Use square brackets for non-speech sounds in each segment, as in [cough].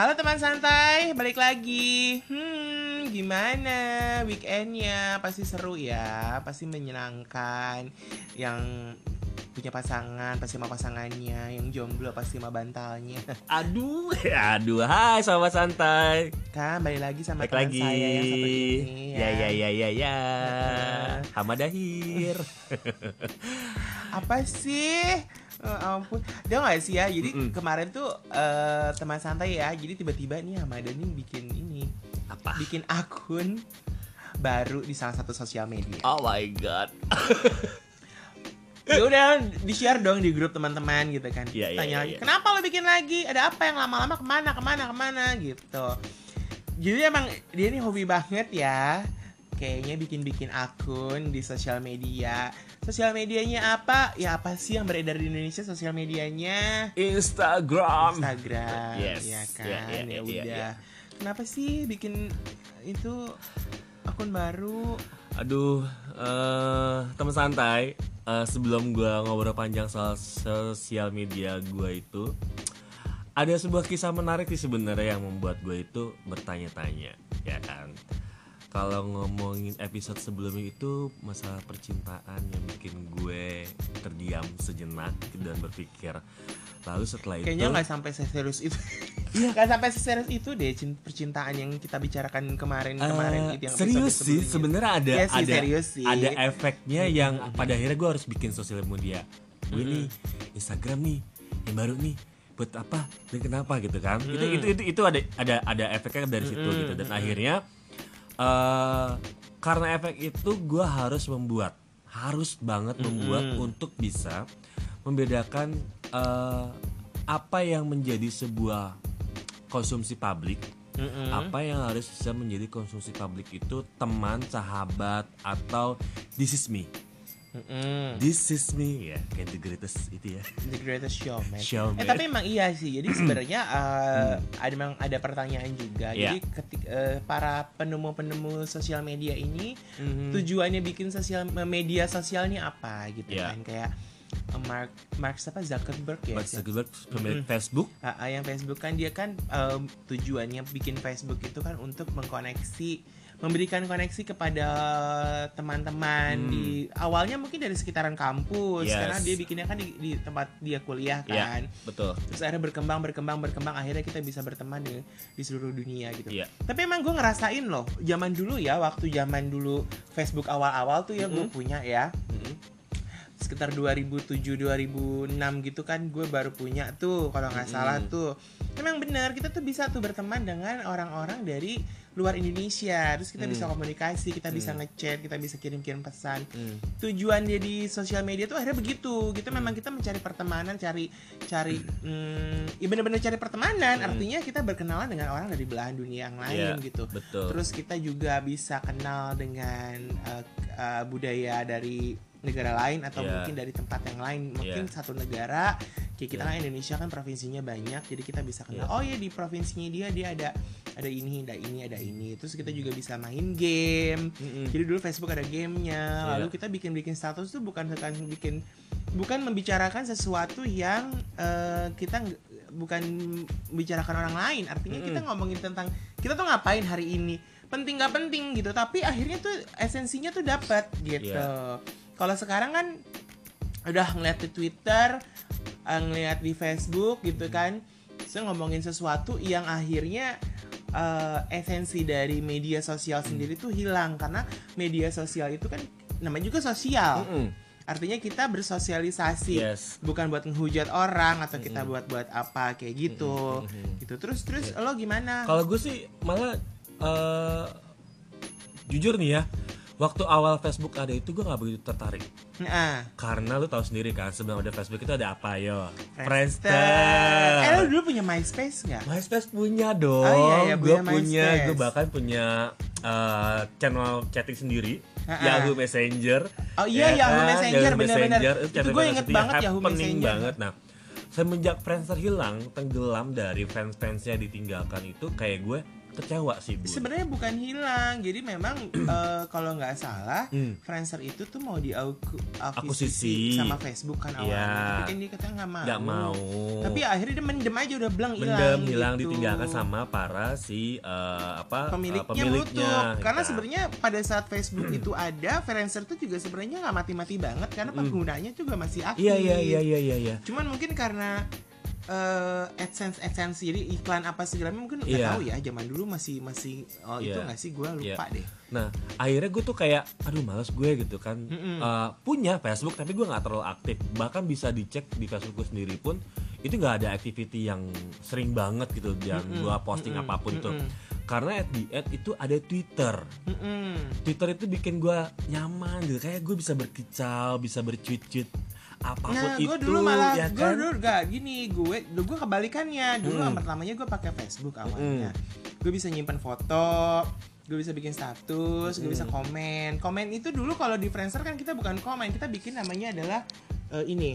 Halo teman santai, balik lagi. Hmm, gimana weekendnya? Pasti seru ya, pasti menyenangkan. Yang punya pasangan pasti sama pasangannya, yang jomblo pasti sama bantalnya. [laughs] Aduh, aduh, hai sahabat santai. Kan balik lagi sama Balik teman lagi. saya yang satu ini Ya ya ya ya ya. Heeh. Hamadahir. [laughs] Apa sih? Oh, ampun, dia nggak sih ya? Jadi Mm-mm. kemarin tuh eh, teman santai ya. Jadi tiba-tiba nih Hamada nih bikin ini, Apa? bikin akun baru di salah satu sosial media. Oh my god. [laughs] ya udah di share dong di grup teman-teman gitu kan Iya, iya, tanya iya, lagi iya. kenapa lo bikin lagi ada apa yang lama-lama ke mana ke mana ke mana gitu jadi emang dia ini hobi banget ya kayaknya bikin-bikin akun di sosial media sosial medianya apa ya apa sih yang beredar di Indonesia sosial medianya Instagram. Instagram Yes. ya kan Iya, iya, ya iya, udah iya. kenapa sih bikin itu akun baru Aduh, eh teman santai. eh, sebelum gua ngobrol panjang soal sosial media gua itu, ada sebuah kisah menarik sih sebenarnya yang membuat gue itu bertanya-tanya, ya kan? Kalau ngomongin episode sebelumnya itu masalah percintaan yang bikin gue terdiam sejenak dan berpikir. Lalu setelah itu, Kayaknya nggak sampai serius itu. Iya, [laughs] nggak sampai serius itu deh cin- percintaan yang kita bicarakan kemarin kemarin Eh, itu yang serius sih sebenarnya ada Iya sih, ada serius sih. ada efeknya yang pada akhirnya gue harus bikin sosial media. Gue nih Instagram nih yang baru nih buat apa? Dan kenapa gitu kan? Itu itu itu itu ada ada ada efeknya dari situ gitu. Dan akhirnya eh karena efek itu gue harus membuat harus banget membuat untuk bisa membedakan eh, apa yang menjadi sebuah konsumsi publik Mm-mm. apa yang harus bisa menjadi konsumsi publik itu teman, sahabat atau this is me. Mm-mm. This is me ya, kayak the greatest itu ya. The greatest showman. Showman. Eh tapi emang iya sih. Jadi sebenarnya eh, ada memang ada pertanyaan juga. Iya. Jadi ketik eh, para penemu-penemu sosial media ini Mhm. tujuannya bikin sosial media sosialnya apa gitu Iya. kan kayak eh, Mark Mark siapa Zuckerberg ya? Mark Zuckerberg pemilik Facebook. Ah, ah, yang Facebook kan dia kan em, tujuannya bikin Facebook itu kan untuk mengkoneksi memberikan koneksi kepada teman-teman Hmm. di awalnya mungkin dari sekitaran kampus Yes. karena dia bikinnya kan di, di tempat dia kuliah Iya. kan Betul. terus akhirnya berkembang berkembang berkembang akhirnya kita bisa berteman di, di seluruh dunia gitu Iya. tapi emang gue ngerasain loh zaman dulu ya waktu zaman dulu Facebook awal-awal tuh ya gue Mm-mm. punya ya Mhm. sekitar 2007 2006 gitu kan gue baru punya tuh kalau nggak salah tuh emang benar kita tuh bisa tuh berteman dengan orang-orang dari luar Indonesia terus kita Mm. bisa komunikasi kita bisa Mm. ngechat kita bisa kirim-kirim pesan Hmm. tujuan dia di sosial media tuh akhirnya begitu gitu memang kita mencari pertemanan cari cari hmm, ya bener-bener cari pertemanan Hmm. artinya kita berkenalan dengan orang dari belahan dunia yang lain Iya, gitu Betul. Terus kita juga bisa kenal dengan uh, uh, budaya dari negara lain atau Iya. mungkin dari tempat yang lain. Mungkin Iya. satu negara kayak kita Iya. kan Indonesia kan provinsinya banyak, jadi kita bisa kenal. Iya. Oh ya di provinsinya dia dia ada ada ini, ada ini, ada ini. Terus kita juga bisa main game. Mm-mm. Jadi dulu Facebook ada gamenya. Iya. Lalu kita bikin-bikin status tuh bukan bukan bikin bukan membicarakan sesuatu yang uh, kita bukan membicarakan orang lain. Artinya kita ngomongin tentang kita tuh ngapain hari ini. Penting nggak penting gitu. Tapi akhirnya tuh esensinya tuh dapat gitu. Iya. Kalau sekarang kan udah ngeliat di Twitter, eh, ngeliat di Facebook gitu kan. Saya ngomongin sesuatu yang akhirnya eh, esensi dari media sosial sendiri tuh hilang karena media sosial itu kan namanya juga sosial. Mm-mm. Artinya kita bersosialisasi, Yes. bukan buat menghujat orang atau kita buat buat apa kayak gitu. Gitu. Terus terus lo gimana? Kalau gue sih malah eh, jujur nih ya, waktu awal Facebook ada itu gue nggak begitu tertarik. Nah, Karena lu tahu sendiri kan sebelum ada Facebook itu ada apa yo? Friendster. Eh lo dulu punya MySpace nggak? MySpace punya dong. Oh, iya, iya, gue punya gue bahkan punya uh, channel chatting sendiri, Ha-ha. Yahoo Messenger. Oh iya, Ya Yahoo kan? Messenger. Messenger, Itu gue inget banget Yahoo Messenger. banget. Nah, semenjak Friendster hilang, tenggelam dari fans-fansnya ditinggalkan itu kayak gue kecewa sih Bu. Sebenarnya bukan hilang, jadi memang [clears throat] eh, kalau nggak salah, Hmm. Friendster itu tuh mau diakuisisi Akuisisi. sama Facebook kan awalnya. Iya. Tapi kan dia katanya nggak mau. nggak mau Tapi akhirnya dia mendem aja udah belang hilang. mendem hilang gitu. ditinggalkan sama para si eh, apa eh, pemiliknya, pemiliknya bluetooth. Karena sebenarnya pada saat Facebook [clears throat] itu ada, Friendster tuh juga sebenarnya nggak mati-mati banget karena penggunanya juga masih aktif. iya iya iya iya iya iya Cuman mungkin karena eh, AdSense AdSense jadi iklan apa segala mungkin nggak Iya. tahu ya zaman dulu masih masih oh itu Iya. nggak sih gue lupa deh. Nah, akhirnya gue tuh kayak, aduh males gue gitu kan. Mm-mm. Eh, punya Facebook tapi gue nggak terlalu aktif. Bahkan bisa dicek di Facebook gue sendiri pun itu nggak ada activity yang sering banget gitu yang Mm-mm. gue posting Mm-mm. apa pun tuh. Mm-mm. Karena at the end itu ada Twitter. Mm-mm. Twitter itu bikin gue nyaman gitu. Kayak gue bisa berkicau, bisa bercuit-cuit apa pun Nah, itu gue dulu malah ya gue kan. dulu gak gini gue dulu gue kebalikannya. Dulu Mm. pertamanya gue pakai Facebook awalnya. Gue bisa nyimpan foto gue bisa bikin status gue bisa komen. Komen itu dulu kalau di Friendster kan kita bukan komen kita bikin namanya adalah eh, ini.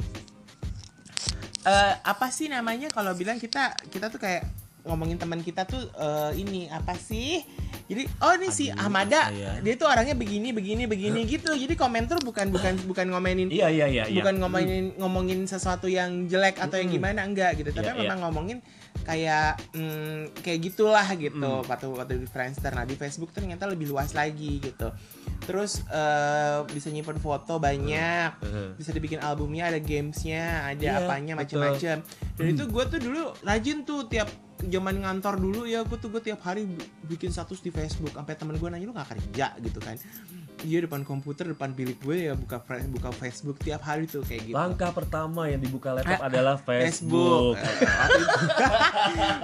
Eh apa sih namanya kalau bilang kita kita tuh kayak ngomongin teman kita tuh eh, ini apa sih? Jadi oh ini si Ahmada saya. dia tuh orangnya begini begini begini gitu. Jadi komen tuh bukan bukan bukan ngomenin Iya iya iya. iya. bukan ngomongin ngomongin sesuatu yang jelek atau yang gimana enggak gitu. Tapi Iya, memang ngomongin kayak mm, kayak gitulah gitu. Mm. waktu waktu di Friendster. Nah di Facebook ternyata lebih luas lagi gitu. Terus eh, bisa nyimpen foto banyak. Heeh. bisa dibikin albumnya ada gamesnya ada Iya, apanya macam-macam dan itu gue tuh dulu rajin tuh tiap zaman ngantor dulu ya gue tuh gue tiap hari bi- bikin status di Facebook sampai temen gue nanya lu nggak kerja gitu kan iya depan komputer depan bilik gue ya buka buka Facebook tiap hari tuh kayak gitu Langkah pertama yang dibuka laptop Eh, adalah Facebook. Waktu [laughs] itu,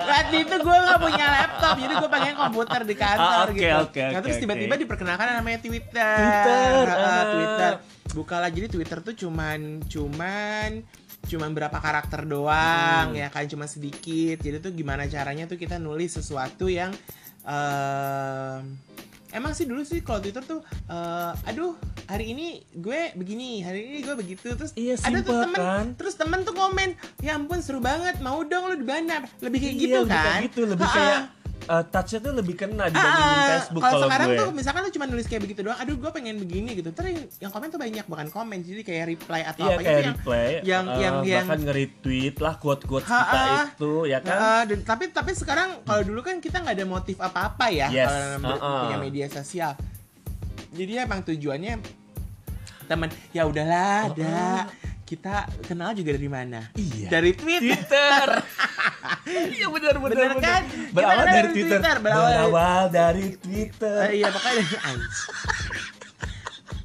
waktu itu gue gak punya laptop, jadi gue pakai komputer di kantor Ah, oke, gitu. oke, nah, oke, terus tiba-tiba oke. diperkenalkan namanya Twitter. Twitter, ah. Twitter. Bukalah jadi Twitter tuh cuman cuman cuman berapa karakter doang Hmm. ya kan cuma sedikit. Jadi tuh gimana caranya tuh kita nulis sesuatu yang em, Emang sih dulu sih kalau Twitter tuh eh, aduh hari ini gue begini, hari ini gue begitu terus Iya, ada tuh temen kan? terus temen tuh komen ya ampun seru banget mau dong lu di mana lebih kayak Iya, gitu lebih kan kayak gitu, lebih kayak eh, touchnya tuh lebih kena dibandingin Ah, Facebook kalau kalau sekarang gue. tuh misalkan lu cuma nulis kayak begitu doang aduh gue pengen begini gitu terus yang, yang komen tuh banyak bukan komen jadi kayak reply atau Iya apa kayak itu yang replay, yang eh, yang yang bahkan nge-retweet lah quote-quote Ha, kita ah. itu ya kan. Nah, dan tapi tapi sekarang kalau dulu kan kita nggak ada motif apa-apa ya Yes, kalau ber- uh-uh. punya media sosial. Jadi emang tujuannya teman ya udahlah, Uh-uh. ada kita kenal juga dari mana? Iya. Dari Twitter. [laughs] Iya benar benar kan? Berawal dari Twitter. Berawal- Berawal dari Twitter. Eh, iya makanya anjing.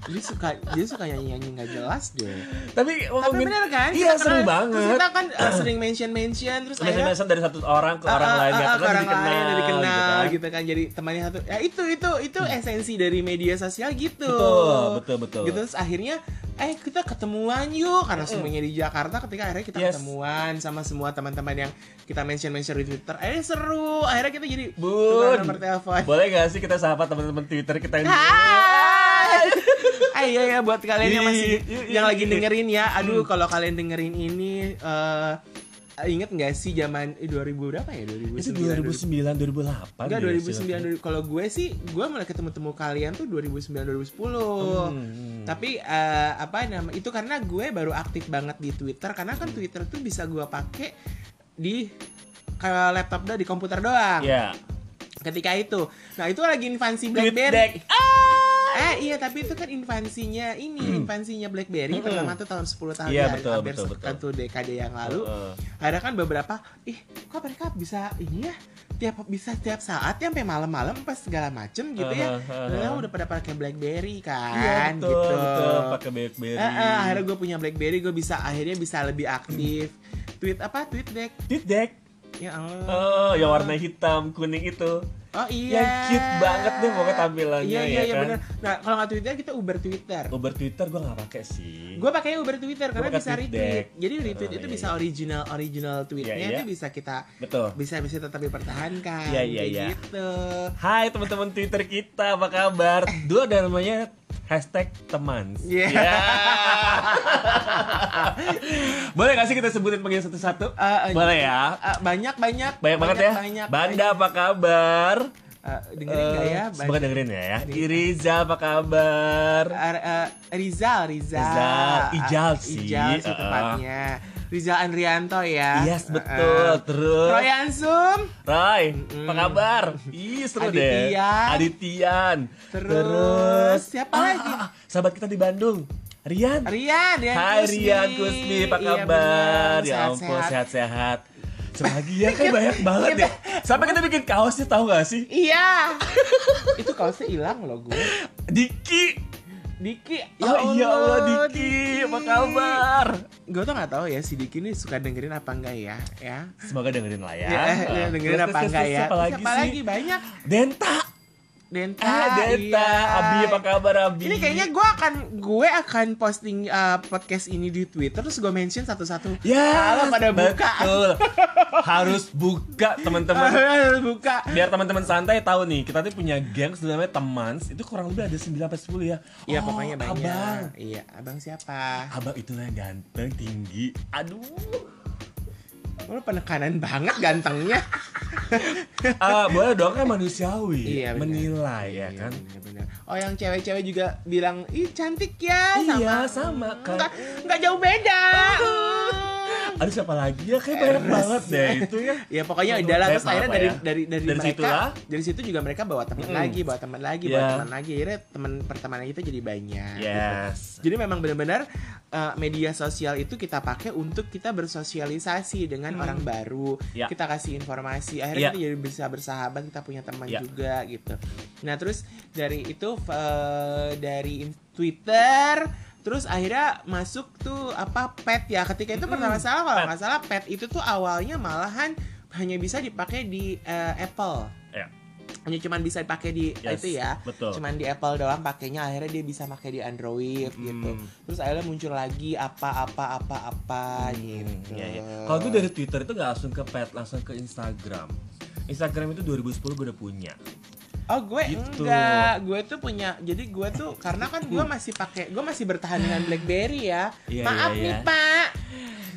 Dia suka dia suka nyanyi nyanyi nggak jelas deh. Tapi Tapi bener kan? Iya Kita seru kenal- banget. Kita kan uh, sering mention mention terus akhirnya Mention dari satu orang ke orang Ah, ah, lain ah, karena ke orang dikenal, lain dikenal gitu kan. gitu kan jadi temannya satu ya itu itu itu esensi dari media sosial gitu Betul, betul, betul. gitu terus akhirnya eh kita ketemuan yuk karena semuanya di Jakarta ketika akhirnya kita Yes. ketemuan sama semua teman-teman yang kita mention mention di Twitter akhirnya seru akhirnya kita jadi Bun. tukeran nomor telepon Boleh gak sih kita sapa teman-teman Twitter kita ini? Eh iya ya buat kalian yang masih Yuk, yuk, yang yuk, lagi dengerin ya. Aduh kalau kalian dengerin ini eh inget nggak sih zaman eh, 2000 berapa ya? 2009. Itu 2009 2008 Enggak deh, 2009 2000. kalau gue sih gue mulai ketemu temu kalian tuh 2009 2010. Hmm. Tapi eh, apa nama itu karena gue baru aktif banget di Twitter karena kan Twitter tuh bisa gue pakai di ke laptop doang di komputer doang. Ya. Ketika itu. Nah, itu lagi Tweet BlackBerry. deck. Eh iya tapi itu kan infansinya ini infansinya BlackBerry Hmm. pertama tuh tahun 10 tahun Iya, ya, betul, hampir betul, betul. satu dekade yang lalu. Heeh. Ada kan beberapa ih kok mereka bisa ini ya tiap bisa tiap saat ya sampai malam-malam pas segala macem gitu ya. Uh, uh, uh. Udah pada pakai BlackBerry kan Iya betul, gitu. betul pakai BlackBerry. Eh, eh, akhirnya gue punya BlackBerry gue bisa akhirnya bisa lebih aktif. Tweet apa? Tweet deck. Tweet deck. Ya Allah. Oh, yang warna hitam kuning itu. Oh iya. Yang cute banget tuh pokoknya tampilannya Iya iya ya iya kan. benar. Nah kalau nggak Twitter kita Uber Twitter. Uber Twitter gua nggak pakai sih. Gue pakai Uber Twitter karena bisa tweet retweet. deck. Jadi retweet Oh, itu iya, bisa iya. original original tweetnya Iya, iya. itu bisa kita Betul. bisa bisa tetap dipertahankan. Iya, iya, iya. Gitu. Hai teman-teman Twitter kita, apa kabar? Dulu ada namanya hashtag teman. Iya. Ya. Boleh gak sih kita sebutin panggil satu-satu? Eh, eh, Boleh ya. Eh, banyak banyak Banyak banget ya. banyak, Banda apa kabar? Eh, dengerin nggak ya Eh, Semoga dengerin ya. ya. Iriza apa kabar? Eh, eh, Rizal Rizal Rizal, Ijal sih. Ijal sih Eh, tepatnya Rizal Andrianto ya Yes, betul. eh. Terus Roy Ansum Roy, apa kabar? Ih, seru deh. Aditian. Aditian. Terus, siapa lagi? ah, sahabat kita di Bandung. Rian. Rian Rian Hai Kusmi. Rian Kusmi, apa Iya, kabar? bener. ya ampun, Sehat-sehat. lagi ya, kan [laughs] banyak banget ya. Sampai kita bikin kaosnya tahu gak sih? Iya [laughs] Itu kaosnya hilang loh gue Diki. Diki oh iya Allah Diki, apa kabar? Gue tuh gak tahu ya si Diki ini suka dengerin apa enggak ya Ya Semoga dengerin lah ya. Ya, eh, dengerin Terus, apa terus, enggak terus, ya Siapa lagi Siapa sih? lagi banyak Denta. Denta Ah, Denta. iya. Abi apa kabar Abi? Ini kayaknya gue akan gue akan posting uh, podcast ini di Twitter terus gue mention satu-satu. Ya, Kalau pada buka. betul. Harus buka teman-teman. [laughs] Harus buka. Biar teman-teman santai tahu nih, kita tuh punya geng namanya teman. Itu kurang lebih ada 9 sampai 10 ya. Iya Oh, pokoknya banyak. Abang. Iya, abang siapa? Abang itulah yang ganteng, tinggi. Aduh. Lu penekanan banget gantengnya. [laughs] Ah, boleh dong kan manusiawi. Iya. Menilai ya Iya, kan. bener-bener. Oh yang cewek-cewek juga bilang, ih cantik ya Iya, sama. sama kan. Nggak, nggak jauh beda. [laughs] Aduh siapa lagi ya? Kayak banyak banget [laughs] deh itu ya. ya pokoknya udahlah terus akhirnya dari ya? dari dari, Dari mereka situlah. dari situ juga mereka bawa teman Mm-mm. lagi bawa teman lagi bawa Iya. teman lagi akhirnya teman pertemanan kita jadi banyak gitu. Yes. Jadi memang benar-benar uh, media sosial itu kita pakai untuk kita bersosialisasi dengan Hmm. orang baru. Ya. Kita kasih informasi. Akhirnya Ya. kita jadi bisa bersahabat, kita punya teman Ya. juga gitu. Nah, terus dari itu uh, dari Twitter Terus akhirnya masuk tuh apa pet ya ketika itu pertama salah kalau nggak salah pet itu tuh awalnya malahan hanya bisa dipakai di uh, Apple. Hanya cuman bisa dipakai di Yes, itu ya betul. cuman di Apple doang pakainya akhirnya dia bisa pakai di Android gitu Hmm. terus akhirnya muncul lagi apa apa apa apa Hmm, gitu iya, iya. Kalau gue dari Twitter itu nggak langsung ke pet, langsung ke Instagram. Instagram itu 2010 gue udah punya. oh gue Gitu. enggak gue tuh punya jadi gue tuh karena kan gue masih pakai gue masih bertahan dengan BlackBerry ya Iya, maaf iya, nih iya. pak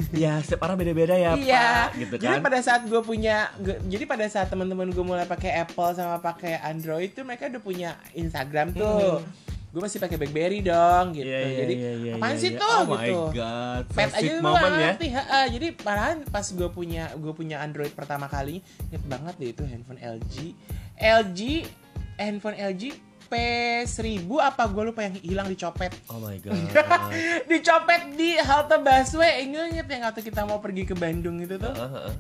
Ya, setiap orang beda-beda ya, iya Pak. Gitu kan. jadi pada saat gue punya gue- jadi pada saat teman-teman gue mulai pakai Apple sama pakai Android tuh mereka udah punya Instagram tuh gue masih pakai BlackBerry dong gitu Hmm. Iya, iya, jadi iya, iya, apaan iya, sih iya. tuh oh gitu my god. pet aja gue ya. ngerti ha-ha. jadi parahan pas gue punya gue punya Android pertama kali inget banget deh itu handphone LG LG handphone LG P1000 apa gue lupa yang hilang dicopet Oh my [laughs] god. dicopet di halte busway inget yang waktu kita mau pergi ke Bandung itu tuh Heeh, heeh.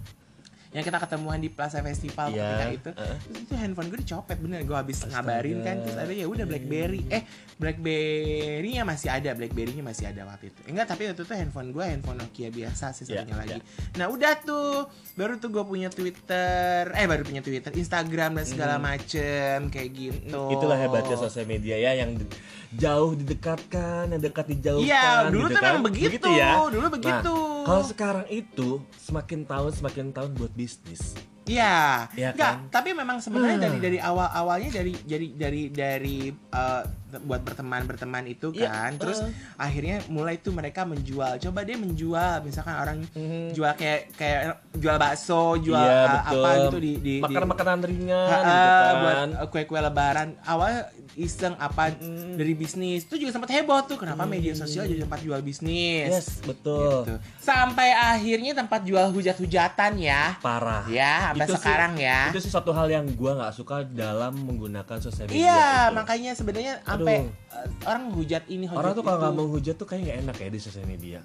Yang kita ketemuan di Plaza Festival Iya, ketika itu heeh. terus itu handphone gue dicopet bener gue habis ngabarin kan terus ada ya udah BlackBerry eh BlackBerry-nya masih ada BlackBerry-nya masih ada waktu itu enggak tapi waktu itu handphone gue handphone Nokia biasa sih Iya, satunya lagi iya. nah udah tuh baru tuh gue punya Twitter eh baru punya Twitter Instagram dan segala macem kayak gitu Hmm. Itulah hebatnya sosial media ya yang di- jauh didekatkan, yang dekat dijauhkan. Iya, dulu gitu tuh kan. memang begitu. Dulu begitu. Nah, kalau sekarang itu semakin tahun semakin tahun buat bisnis. Iya, Iya Nggak, kan? tapi memang sebenarnya Hmm. dari dari awal awalnya dari dari dari dari eh, buat berteman berteman itu Iya, kan, terus eh. akhirnya mulai tuh mereka menjual, coba dia menjual, misalkan orang Mhm. jual kayak kayak jual bakso, jual Iya, eh, betul. apa gitu di di makan di- makanan ringan Ha, gitu kan. buat eh, kue-kue lebaran awalnya iseng apa Mm. dari bisnis itu juga sempat heboh tuh kenapa media sosial jadi tempat jual bisnis Yes, betul. gitu. sampai akhirnya tempat jual hujat-hujatan ya Parah. ya sampai Itu sih- sekarang ya Itu sih satu hal yang gua nggak suka dalam menggunakan sosial media. Iya, itu. makanya sebenarnya sampai eh, orang hujat ini hujat Orang tuh kalau nggak mau hujat tuh kayak nggak enak ya di sosial media.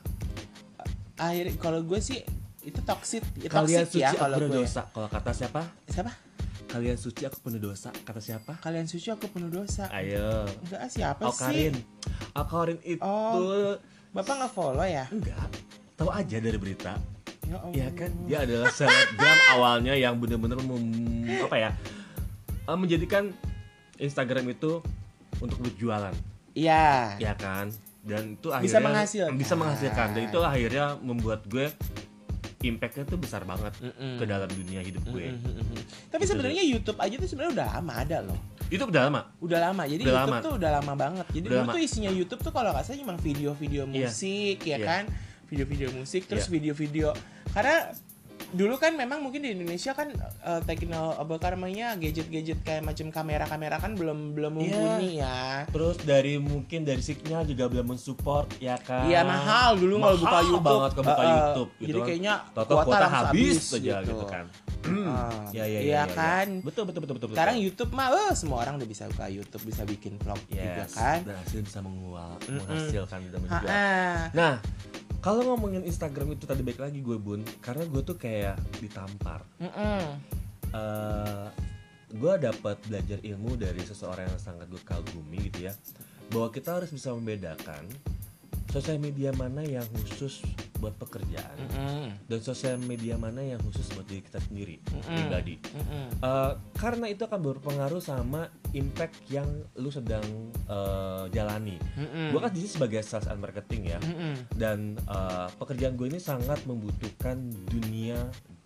akhir kalau gue sih itu toxic, ya, Kalian toxic suci ya aku penuh gue. dosa. Kalau kata siapa? Siapa? Kalian suci aku penuh dosa. Kata siapa? Kalian suci aku penuh dosa. Ayo. Enggak siapa Oh sih? Karin. Oh Karin itu Oh. Bapak nggak follow ya? enggak. Tahu aja dari berita. Ya Allah. Ya kan dia adalah selebgram [laughs] awalnya yang bener-bener mem- apa ya? eh, menjadikan Instagram itu untuk berjualan, Iya. ya kan? Dan itu Bisa akhirnya menghasilkan. bisa menghasilkan. Dan itu akhirnya membuat gue impactnya tuh besar banget Mm-mm. ke dalam dunia hidup gue. Mhm. Tapi Gitu sebenarnya YouTube aja tuh sebenarnya udah lama ada loh. Itu udah lama. Udah lama. Jadi Udah YouTube lama. tuh udah lama banget. Jadi Udah dulu lama. tuh isinya YouTube tuh kalau nggak salah cuma video-video Iya. musik ya Iya. kan, video-video musik terus Iya. video-video karena dulu kan memang mungkin di Indonesia kan uh, teknol apa namanya gadget-gadget kayak macam kamera-kamera kan belum belum Iya. mumpuni ya. Terus dari mungkin dari signal juga belum mensupport ya kan. Iya mahal dulu kalau buka YouTube. banget kalau buka Uh, uh, YouTube gitu Jadi kan. kayaknya Toto kuota kuota habis habis aja gitu, kan. Ah, Ya ya iya ya, kan. Betul betul betul betul. betul. Sekarang YouTube mah eh, semua orang udah bisa buka YouTube, bisa bikin vlog juga yes, kan. berhasil bisa mengual, menghasilkan dan menjual. Ha-ha. Nah, kalau ngomongin Instagram itu tadi baik lagi gue bun, karena gue tuh kayak ditampar. Mm-mm. eh gue dapat belajar ilmu dari seseorang yang sangat gue kagumi gitu ya, bahwa kita harus bisa membedakan sosial media mana yang khusus buat pekerjaan Mm-mm. dan sosial media mana yang khusus buat diri kita sendiri Mm-mm. pribadi. Mm-mm. Eh, karena itu akan berpengaruh sama impact yang lu sedang eh, jalani. Mm-mm. Gue kan di sini sebagai sales and marketing ya, Mm-mm. dan eh, pekerjaan gue ini sangat membutuhkan dunia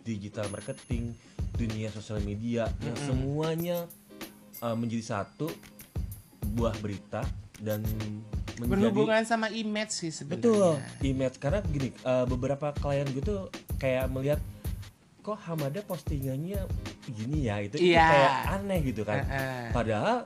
digital marketing, dunia sosial media yang Mm-mm. semuanya semuanya eh, menjadi satu buah berita dan menjadi Berhubungan sama image sih sebenarnya. betul image karena gini eh, beberapa klien gue tuh kayak melihat kok Hamada postingannya gini ya itu, itu Iya. kayak aneh gitu kan Ha-ha. padahal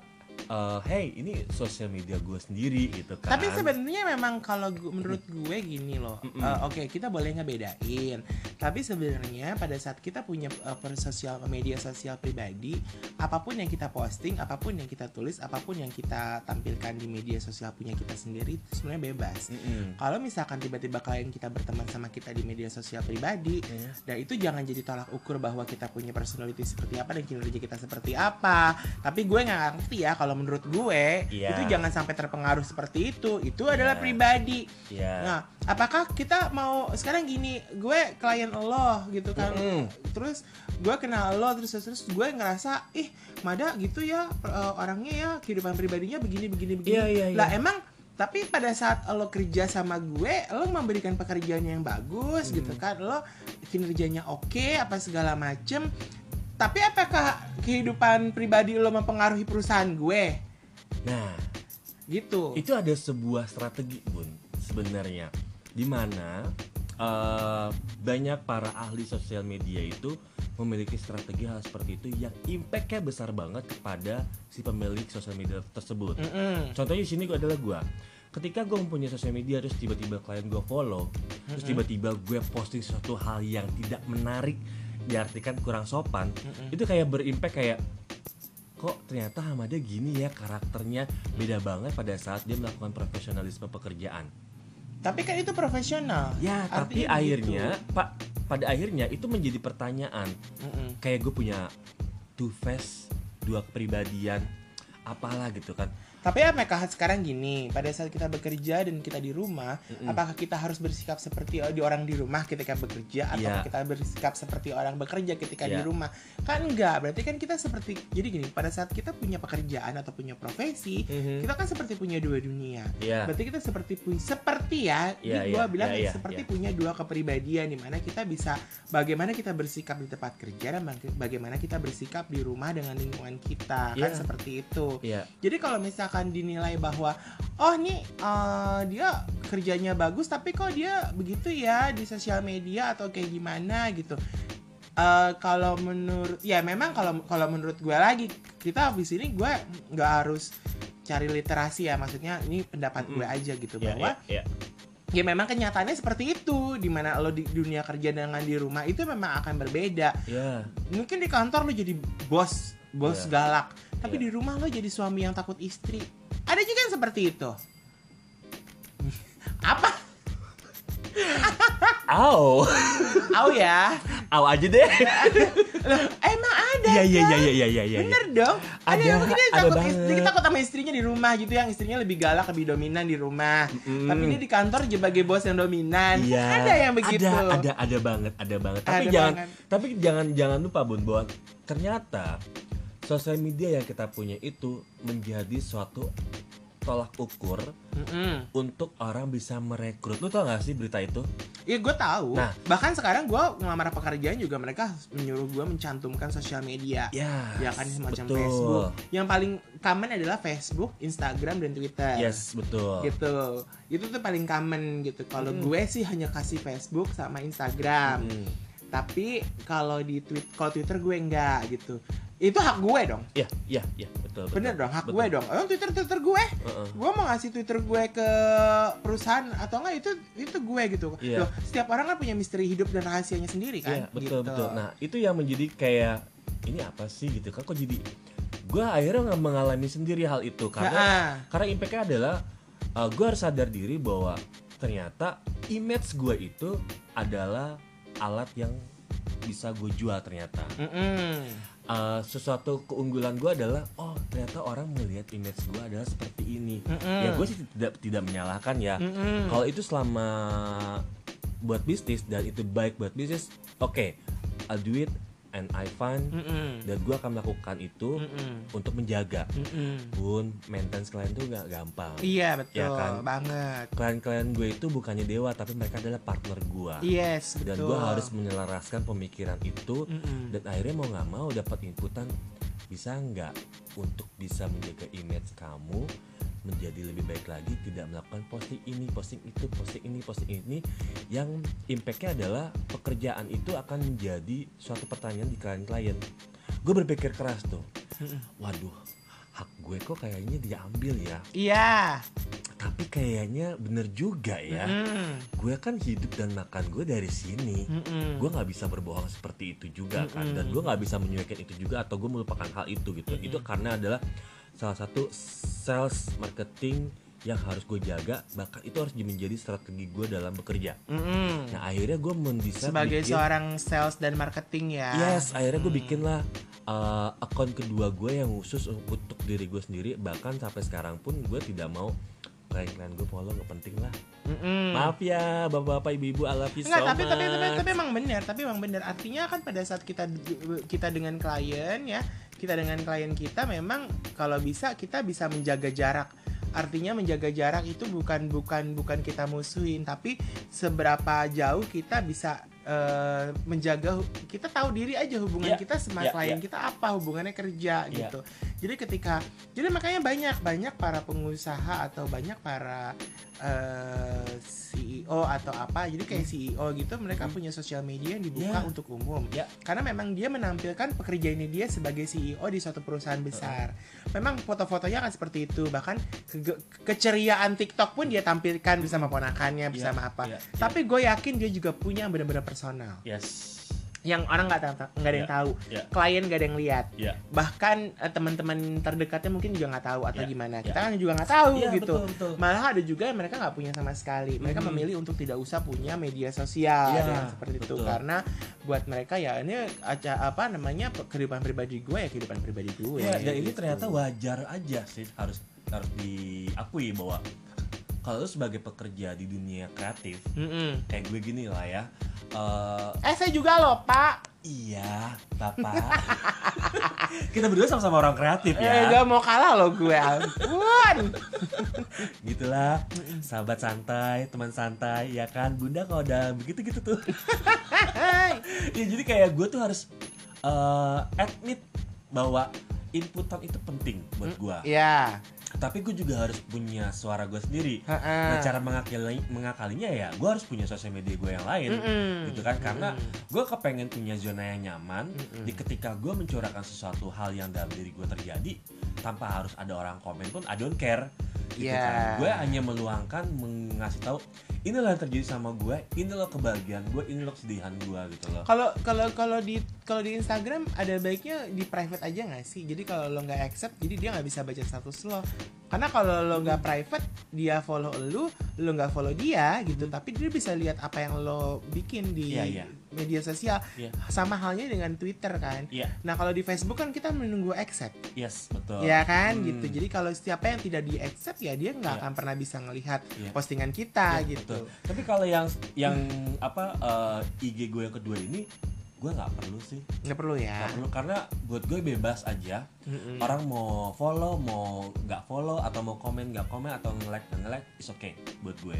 eh, hey ini sosial media gue sendiri gitu kan Tapi sebenarnya memang kalau menurut gue gini loh. Eh, Oke, kita boleh ngebedain. Tapi sebenarnya pada saat kita punya eh, per sosial media sosial pribadi, apa pun yang kita posting, apa pun yang kita tulis, apa pun yang kita tampilkan di media sosial punya kita sendiri itu sebenarnya bebas. Kalau misalkan tiba-tiba klien kita berteman sama kita di media sosial pribadi, Hmm. dan itu jangan jadi tolak ukur bahwa kita punya personality seperti apa dan kinerja kita seperti apa. Tapi gue nggak ngerti ya kalau menurut gue Iya. itu jangan sampai terpengaruh seperti itu. Itu adalah Iya. pribadi. ya Nah, apakah kita mau sekarang gini, gue klien lo gitu kan, Mm-mm. terus gue kenal lo terus terus gue ngerasa, ih Mada gitu ya eh, orangnya ya kehidupan pribadinya begini begini begini. Iya, iya, iya. Lah emang tapi pada saat lo kerja sama gue, lo memberikan pekerjaan yang bagus gitu kan, lo kinerjanya oke apa segala macem. Tapi apakah kehidupan pribadi lo mempengaruhi perusahaan gue? nah Gitu. itu ada sebuah strategi bun sebenarnya di mana eh, banyak para ahli sosial media itu memiliki strategi hal seperti itu yang impactnya besar banget kepada si pemilik sosial media tersebut Mm-mm. contohnya di sini adalah gua ketika gue mempunyai sosial media terus tiba-tiba klien gue follow terus tiba-tiba gue posting suatu hal yang tidak menarik diartikan kurang sopan Mm-mm. itu kayak berimpact kayak kok ternyata Hamada gini ya karakternya beda banget pada saat dia melakukan profesionalisme pekerjaan Tapi kan itu profesional. ya tapi Artinya akhirnya pak pada akhirnya itu menjadi pertanyaan Mm-mm. kayak gue punya two face dua kepribadian apalah gitu kan Tapi apakah sekarang gini, pada saat kita bekerja dan kita di rumah, Mm-mm. apakah kita harus bersikap seperti di orang di rumah ketika bekerja atau Iya. kita bersikap seperti orang bekerja ketika di Iya. rumah? Kan enggak, berarti kan kita seperti jadi gini, pada saat kita punya pekerjaan atau punya profesi, kita kan seperti punya dua dunia. Iya. Berarti kita seperti punya seperti ya, ini gua iya, bilang iya, iya, seperti iya. punya dua kepribadian di mana kita bisa bagaimana kita bersikap di tempat kerja dan baga- bagaimana kita bersikap di rumah dengan lingkungan kita. Kan Iya. seperti itu. Iya. Jadi kalau misalkan dinilai bahwa oh nih eh, dia kerjanya bagus tapi kok dia begitu ya di sosial media atau kayak gimana gitu. Eh, kalau menurut ya memang kalau kalau menurut gue lagi kita di sini gue nggak harus cari literasi ya maksudnya ini pendapat gue Mm. aja gitu Iya, bahwa iya, iya. ya memang kenyataannya seperti itu di mana lo di dunia kerja dengan di rumah itu memang akan berbeda Iya. mungkin di kantor lo jadi bos bos Iya. galak tapi Iya. di rumah lo jadi suami yang takut istri ada juga yang seperti itu [laughs] apa [laughs] Au, Au ya au aja deh. Loh, emang ada Iya iya kan? iya iya iya iya. Bener dong Ada, Ada, yang mungkin dia takut istri Kita takut sama istrinya di rumah gitu Yang istrinya lebih galak, lebih dominan di rumah Mm-mm. Tapi dia di kantor sebagai bos yang dominan Iya. Ada yang begitu Ada, ada, ada banget, ada banget. Tapi Ada jangan, banget. tapi jangan, jangan lupa bun bahwa ternyata sosial media yang kita punya itu menjadi suatu tolak ukur Mm-mm. untuk orang bisa merekrut. Lu tau gak sih berita itu? Iya gue tahu. Nah. bahkan sekarang gue ngelamar pekerjaan juga mereka menyuruh gue mencantumkan sosial media. Ya, Ya kan semacam betul. Facebook. Yang paling common adalah Facebook, Instagram dan Twitter. Yes, betul. Gitu. Itu tuh paling common gitu. Kalau Hmm. gue sih hanya kasih Facebook sama Instagram. Hmm. Tapi kalau di tweet kalau Twitter gue enggak gitu. Itu hak gue dong. Iya, iya, iya, betul, betul. Bener dong, hak Betul. gue dong. Emang Twitter Twitter gue Heeh. gue mau ngasih Twitter gue ke perusahaan atau enggak itu itu gue gitu. Iya. Loh, setiap orang kan punya misteri hidup dan rahasianya sendiri Iya, kan. betul Gitu. betul. Nah, itu yang menjadi kayak ini apa sih gitu kan kok jadi gue akhirnya nggak mengalami sendiri hal itu karena Nah, karena impactnya adalah gue harus sadar diri bahwa ternyata image gue itu adalah alat yang bisa gue jual ternyata mm-mm. Uh, sesuatu keunggulan gue adalah oh ternyata orang melihat image gue adalah seperti ini Mm-mm. ya gue sih tidak tidak menyalahkan ya Mm-mm. kalau itu selama buat bisnis dan itu baik buat bisnis oke I'll do it and I find Mm-mm. dan gue akan melakukan itu Mm-mm. untuk menjaga Mm-mm. pun maintenance klien tuh nggak gampang Iya betul Ya kan? banget. klien-klien gue itu bukannya dewa tapi mereka adalah partner gue Yes dan betul. gue harus menyelaraskan pemikiran itu Mm-mm. dan akhirnya mau nggak mau dapat inputan bisa nggak untuk bisa menjaga image kamu menjadi lebih baik lagi tidak melakukan posting ini posting itu posting ini posting ini yang impactnya adalah pekerjaan itu akan menjadi suatu pertanyaan di klien-klien. Gue berpikir keras tuh. Waduh hak gue kok kayaknya diambil ya? Iya. tapi kayaknya bener juga ya. Mm-mm. gue kan hidup dan makan gue dari sini. Mm-mm. gue nggak bisa berbohong seperti itu juga kan. Mm-mm. dan gue nggak bisa menyuaikan itu juga atau gue melupakan hal itu gitu. Itu karena adalah salah satu sales marketing yang harus gue jaga bahkan itu harus menjadi strategi gue dalam bekerja Mm-mm. nah akhirnya gue mendesain Sebagai bikin- seorang sales dan marketing ya. yes akhirnya gue bikin lah uh, akun kedua gue yang khusus untuk diri gue sendiri bahkan sampai sekarang pun gue tidak mau klien-klien gue follow nggak penting lah Mm-mm. maaf ya bapak-bapak ibu-ibu Enggak, so tapi, tapi tapi much. tapi emang benar, tapi emang benar. Artinya kan pada saat kita kita dengan klien ya, kita dengan klien kita memang kalau bisa kita bisa menjaga jarak. Artinya menjaga jarak itu bukan bukan bukan kita musuhin, tapi seberapa jauh kita bisa eh, menjaga kita tahu diri aja hubungan Iya, kita sama iya, klien iya. kita apa hubungannya kerja Iya. gitu. Jadi ketika jadi makanya banyak banyak para pengusaha atau banyak para eh, CEO atau apa jadi kayak CEO gitu mereka punya sosial media yang dibuka Ya. untuk umum. Ya. karena memang dia menampilkan pekerjaannya dia sebagai CEO di suatu perusahaan besar. Memang foto-fotonya kan seperti itu bahkan ke- keceriaan TikTok pun dia tampilkan bersama ponakannya bersama apa. ya, ya. tapi gue yakin dia juga punya yang benar-benar personal. Yes yang orang nggak tahu nggak ada yang Ya, tahu ya. klien nggak ada yang lihat ya bahkan eh, teman-teman terdekatnya mungkin juga nggak tahu atau Ya, gimana ya. kita kan juga nggak tahu Iya, gitu betul, betul. malah ada juga yang mereka nggak punya sama sekali mereka Mhm. memilih untuk tidak usah punya media sosial yang seperti itu betul. karena buat mereka ya ini aca apa namanya kehidupan pribadi gue ya kehidupan pribadi gue Ya, dan ini gitu. ternyata wajar aja sih harus harus diakui bahwa kalau lu sebagai pekerja di dunia kreatif Mm-mm. kayak gue gini lah ya eh, eh saya juga loh pak. Iya bapak. [laughs] Kita berdua sama-sama orang kreatif eh ya gak mau kalah loh gue ampun. [laughs] Gitulah sahabat santai teman santai ya kan? Bunda kalau udah begitu gitu tuh. [laughs] Ya jadi kayak gue tuh harus eh, admit bahwa inputan itu penting buat gue. ya tapi gue juga harus punya suara gue sendiri Ha-ha. nah cara mengakali mengakalinya ya gue harus punya sosial media gue yang lain Mm-mm. gitu kan karena Mm-mm. gue kepengen punya zona yang nyaman Mm-mm. di ketika gue mencurahkan sesuatu hal yang dalam diri gue terjadi tanpa harus ada orang komen pun I don't care gitu Yeah. kan gue hanya meluangkan mengasih tahu inilah yang terjadi sama gue inilah kebahagiaan gue inilah kesedihan gue gitu loh Kalau kalau kalau di kalau di Instagram ada baiknya di private aja nggak sih? Jadi kalau lo nggak accept, jadi dia nggak bisa baca status lo. Karena kalau lo nggak private, dia follow lo, lo nggak follow dia gitu. Tapi dia bisa lihat apa yang lo bikin di Iya, iya. Media sosial. Iya. Sama halnya dengan Twitter kan. Iya, Nah kalau di Facebook kan kita menunggu accept, yes betul. ya kan Hmm. gitu. Jadi kalau siapa yang tidak di accept ya dia nggak Iya. akan pernah bisa ngelihat Iya. postingan kita Iya, gitu. betul. Tapi kalau yang yang apa eh, IG gue yang kedua ini gue nggak perlu sih nggak perlu ya nggak perlu karena buat gue bebas aja Mm-mm. orang mau follow mau nggak follow atau mau komen nggak komen atau nge-like nge-like is okay buat gue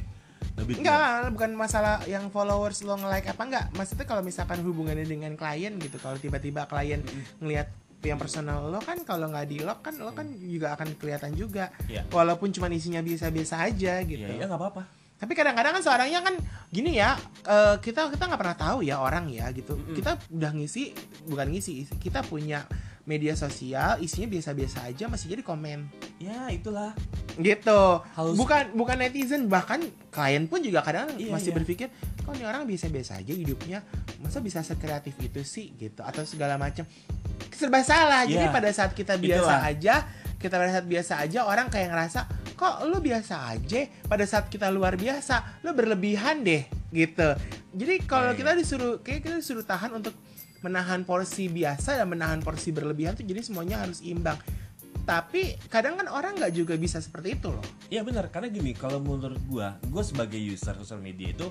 lebih Enggak, bukan masalah yang followers lo nge-like apa enggak. Maksudnya kalau misalkan hubungannya dengan klien gitu, kalau tiba-tiba klien ngelihat yang personal lo kan kalau nggak di lock kan lo kan juga akan kelihatan juga. Iya. Walaupun cuma isinya biasa-biasa aja gitu. ya ya nggak apa-apa Tapi kadang-kadang kan seorangnya kan gini ya, eh, kita kita nggak pernah tahu ya orang ya gitu. Kita udah ngisi, bukan ngisi, kita punya media sosial isinya biasa-biasa aja masih jadi komen ya itulah. Gitu. Harus- bukan bukan netizen bahkan klien pun juga kadang Iya, masih iya. berpikir kok ini orang biasa-biasa aja hidupnya? Masa bisa sekreatif itu sih? Gitu atau segala macam. Serba salah. Jadi Iya. pada saat kita biasa Itulah. aja kita pada saat biasa aja orang kayak ngerasa kok lu biasa aja? Pada saat kita luar biasa lu berlebihan deh gitu. Jadi kalau Iya, kita disuruh kayak kita disuruh tahan untuk menahan porsi biasa dan menahan porsi berlebihan tuh jadi semuanya harus imbang tapi kadang kan orang nggak juga bisa seperti itu loh. Iya benar. Karena gini kalau menurut gua gua sebagai user sosial media itu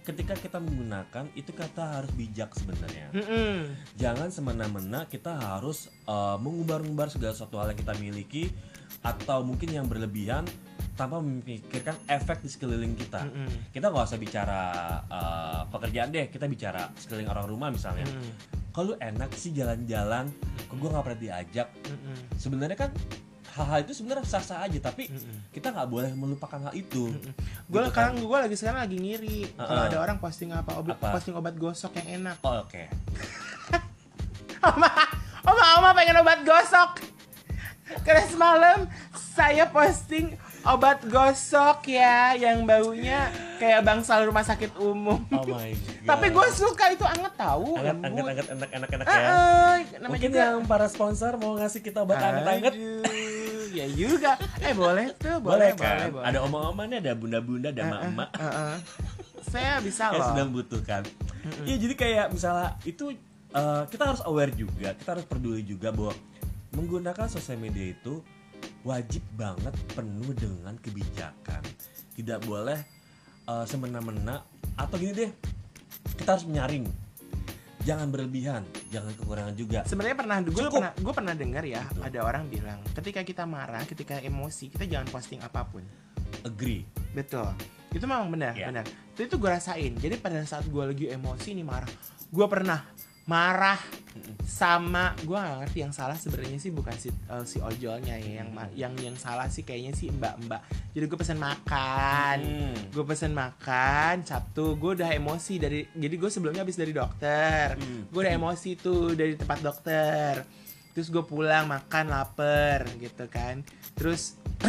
ketika kita menggunakan itu kata harus bijak sebenarnya. Mm-mm. jangan semena-mena kita harus uh, mengumbar-umbar segala sesuatu hal yang kita miliki atau mungkin yang berlebihan tanpa memikirkan efek di sekeliling kita Mm-mm. kita nggak usah bicara uh, pekerjaan deh kita bicara sekeliling orang rumah misalnya Mm-mm. kalau enak sih jalan-jalan kok gue nggak pernah diajak Mm-mm. sebenarnya kan hal-hal itu sebenarnya sah-sah aja tapi Mm-mm. kita nggak boleh melupakan hal itu Gue Gitu sekarang gue lagi sekarang lagi ngiri kalau Uh-uh. ada orang posting apa, obat Apa? posting obat gosok yang enak. Oh, oke [laughs] Oma, oma, oma pengen obat gosok. Karena semalam saya posting obat gosok ya yang baunya kayak bangsal rumah sakit umum. oh my [laughs] god Tapi gue suka itu anget tahu, anget anget anget enak enak enak ya namanya mungkin juga- yang para sponsor mau ngasih kita obat anget-anget Aduh, ya juga. Eh boleh tuh, boleh, boleh, kan boleh, boleh. ada omong-omong nih ada bunda-bunda ada emak-emak eh, eh. Saya bisa yang loh. sedang butuhkan Iya jadi kayak misalnya itu eh, kita harus aware juga kita harus peduli juga bahwa menggunakan sosial media itu wajib banget penuh dengan kebijakan tidak boleh eh, semena-mena atau gini deh kita harus menyaring jangan berlebihan jangan kekurangan juga Sebenarnya pernah gue pernah gue pernah dengar ya ada orang bilang ketika kita marah, ketika emosi kita jangan posting apa pun. agree Betul. Itu memang benar, Iya. benar. Itu, itu gue rasain. Jadi pada saat gue lagi emosi nih marah, gue pernah marah sama gue gak ngerti yang salah sebenarnya sih bukan si eh, si ojolnya ya. Yang yang yang salah sih kayaknya sih mbak mbak. Jadi gue pesen makan. Hmm. gue pesen makan Sabtu gue udah emosi dari jadi gue sebelumnya habis dari dokter. Hmm. gue udah emosi tuh dari tempat dokter. Terus gue pulang makan lapar gitu kan. Terus [clears throat]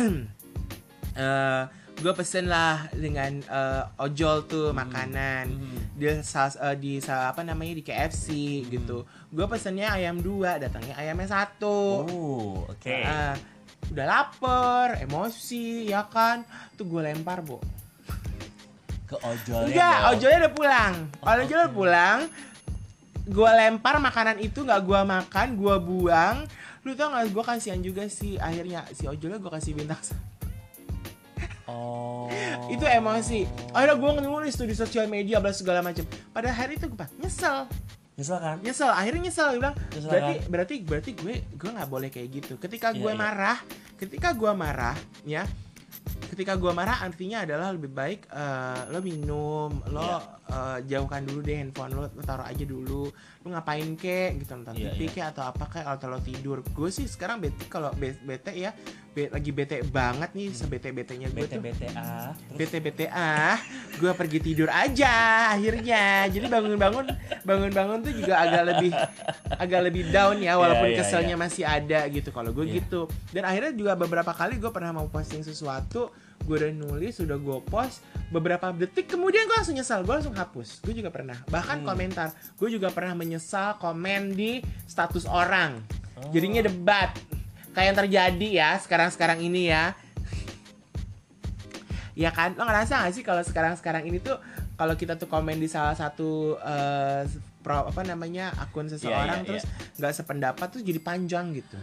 eh gue pesen lah dengan eh, ojol tuh makanan. Hmm. dia sal- eh, di sa- apa namanya di KFC gitu. Gue pesennya ayam dua datangnya ayamnya satu. Oh oke. Ah, udah lapar emosi ya kan? Tuh gue lempar bu ke ojolnya enggak dong. ojolnya udah pulang. Kalau Oh, ojolnya oke. pulang gue lempar makanan itu nggak gue makan gue buang. Lu tau gak gue kasihan juga sih akhirnya si ojolnya gue kasih bintang satu. Oh. Itu emosi. Akhirnya gue nulis tuh di sosial media bla segala macam pada hari itu gue nyesel. Nyesel kan? Nyesel. Akhirnya nyesel Dia bilang. Nyesel berarti kan? berarti berarti gue gue nggak boleh kayak gitu. Ketika Iya, gue iya. marah ketika gue marah ya ketika gue marah artinya adalah lebih baik eh, lo minum lo Iya. Eh, jauhkan dulu deh handphone lo lo taruh aja dulu. Lo ngapain kek gitu nonton Iya, TV iya. kek atau apa kek atau lo tidur. Gue sih sekarang bete kalau be- bete ya be- lagi bete banget nih sebete betenya gue bete tuh BTA bete bete ah gue pergi tidur aja akhirnya. Jadi bangun bangun bangun bangun tuh juga agak lebih agak lebih down ya walaupun Iya, iya, keselnya masih ada gitu kalau gue Iya. gitu. Dan akhirnya juga beberapa kali gue pernah mau posting sesuatu gue udah nulis udah gue post beberapa detik kemudian gue langsung nyesal gue langsung hapus. Gue juga pernah. Bahkan Hmm. komentar gue juga pernah menyesal komen di status orang. Oh. jadinya debat. Kayak yang terjadi ya sekarang sekarang ini ya. Ya kan? Lo ngerasa gak sih kalau sekarang sekarang ini tuh kalau kita tuh komen di salah satu eh, pro apa namanya akun seseorang iya, terus nggak sependapat tuh jadi panjang gitu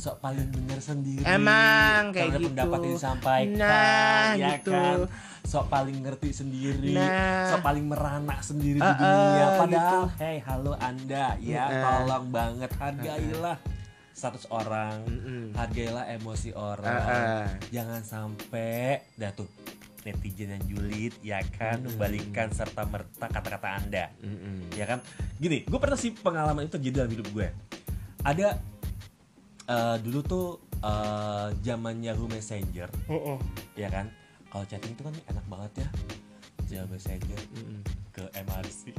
sok paling benar sendiri Emang kayak Karena gitu. pendapat yang disampaikan Nah, ya gitu. kan sok paling ngerti sendiri, Nah. sok paling merana sendiri di Uh-uh, dunia. Padahal, gitu. hey halo anda, ya Uh-uh. tolong banget hargailah status orang, Mm-mm. hargailah emosi orang. Uh-uh. Jangan sampai, dah tuh netizen yang julid, ya kan, membalikkan serta merta kata-kata anda Mm-mm. ya kan gini gue pernah sih pengalaman itu terjadi dalam hidup gue ada eh, dulu tuh eh, zaman Yahoo Messenger Oh, oh. ya kan kalau chatting itu kan enak banget ya Yahoo Messenger Mm-mm. ke MRC